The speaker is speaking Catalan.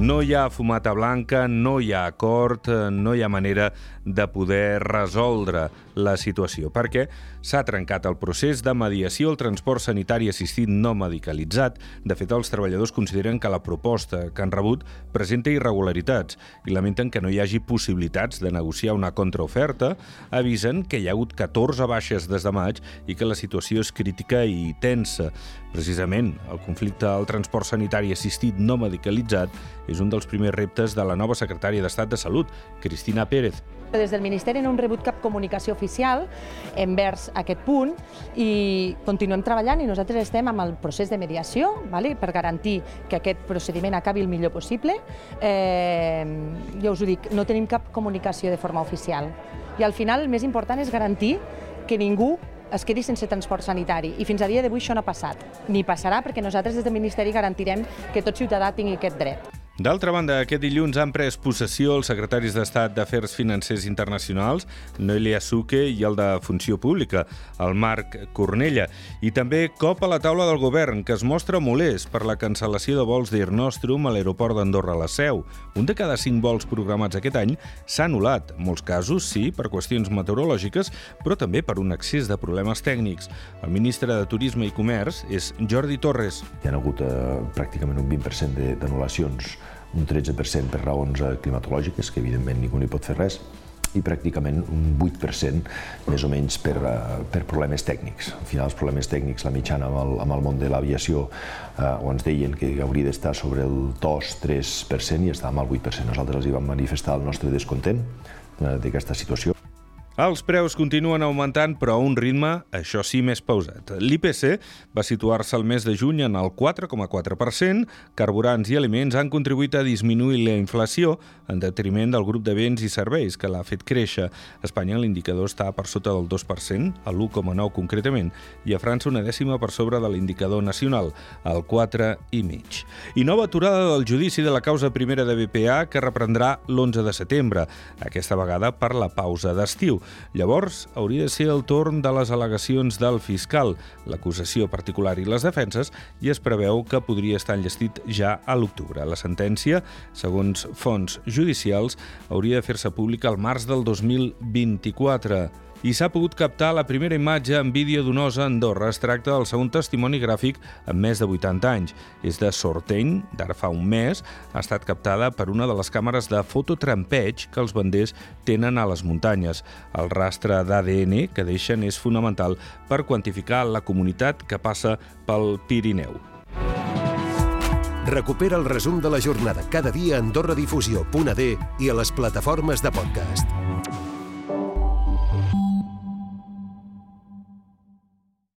No hi ha fumata blanca, no hi ha acord, no hi ha manera de poder resoldre la situació, perquè s'ha trencat el procés de mediació al transport sanitari assistit no medicalitzat. De fet, els treballadors consideren que la proposta que han rebut presenta irregularitats i lamenten que no hi hagi possibilitats de negociar una contraoferta. Avisen que hi ha hagut 14 baixes des de maig i que la situació és crítica i tensa. Precisament, el conflicte al transport sanitari assistit no medicalitzat és un dels primers reptes de la nova secretària d'Estat de Salut, Cristina Pérez. Des del Ministeri no hem rebut cap comunicació oficial envers aquest punt i continuem treballant i nosaltres estem amb el procés de mediació vale? per garantir que aquest procediment acabi el millor possible. Eh, ja us ho dic, no tenim cap comunicació de forma oficial. I al final el més important és garantir que ningú es quedi sense transport sanitari. I fins a dia d'avui això no ha passat. Ni passarà perquè nosaltres des del Ministeri garantirem que tot ciutadà tingui aquest dret. D'altra banda, aquest dilluns han pres possessió els secretaris d'Estat d'Afers Financers Internacionals, Noelia Suque, i el de Funció Pública, el Marc Cornella, i també cop a la taula del govern, que es mostra molest per la cancel·lació de vols d'Air Nostrum a l'aeroport d'Andorra a la Seu. Un de cada cinc vols programats aquest any s'ha anul·lat, en molts casos, sí, per qüestions meteorològiques, però també per un excés de problemes tècnics. El ministre de Turisme i Comerç és Jordi Torres. Hi ha hagut eh, pràcticament un 20% d'anul·lacions un 13% per raons eh, climatològiques, que evidentment ningú ni pot fer res, i pràcticament un 8% més o menys per, uh, per problemes tècnics. Al final, els problemes tècnics, la mitjana amb el, amb el món de l'aviació, uh, on ens deien que hauria d'estar sobre el 2-3% i estàvem al 8%. Nosaltres els hi vam manifestar el nostre descontent uh, d'aquesta situació. Els preus continuen augmentant, però a un ritme, això sí, més pausat. L'IPC va situar-se el mes de juny en el 4,4%, carburants i aliments han contribuït a disminuir la inflació en detriment del grup de béns i serveis, que l'ha fet créixer. A Espanya l'indicador està per sota del 2%, a l'1,9 concretament, i a França una dècima per sobre de l'indicador nacional, el 4,5. I nova aturada del judici de la causa primera de BPA que reprendrà l'11 de setembre, aquesta vegada per la pausa d'estiu. Llavors, hauria de ser el torn de les al·legacions del fiscal, l'acusació particular i les defenses, i es preveu que podria estar enllestit ja a l'octubre. La sentència, segons fonts judicials, hauria de fer-se pública al març del 2024 i s'ha pogut captar la primera imatge en vídeo d'un os a Andorra. Es tracta del segon testimoni gràfic en més de 80 anys. És de Sorteny, d'ara fa un mes, ha estat captada per una de les càmeres de fototrampeig que els banders tenen a les muntanyes. El rastre d'ADN que deixen és fonamental per quantificar la comunitat que passa pel Pirineu. Recupera el resum de la jornada cada dia a AndorraDifusió.d i a les plataformes de podcast.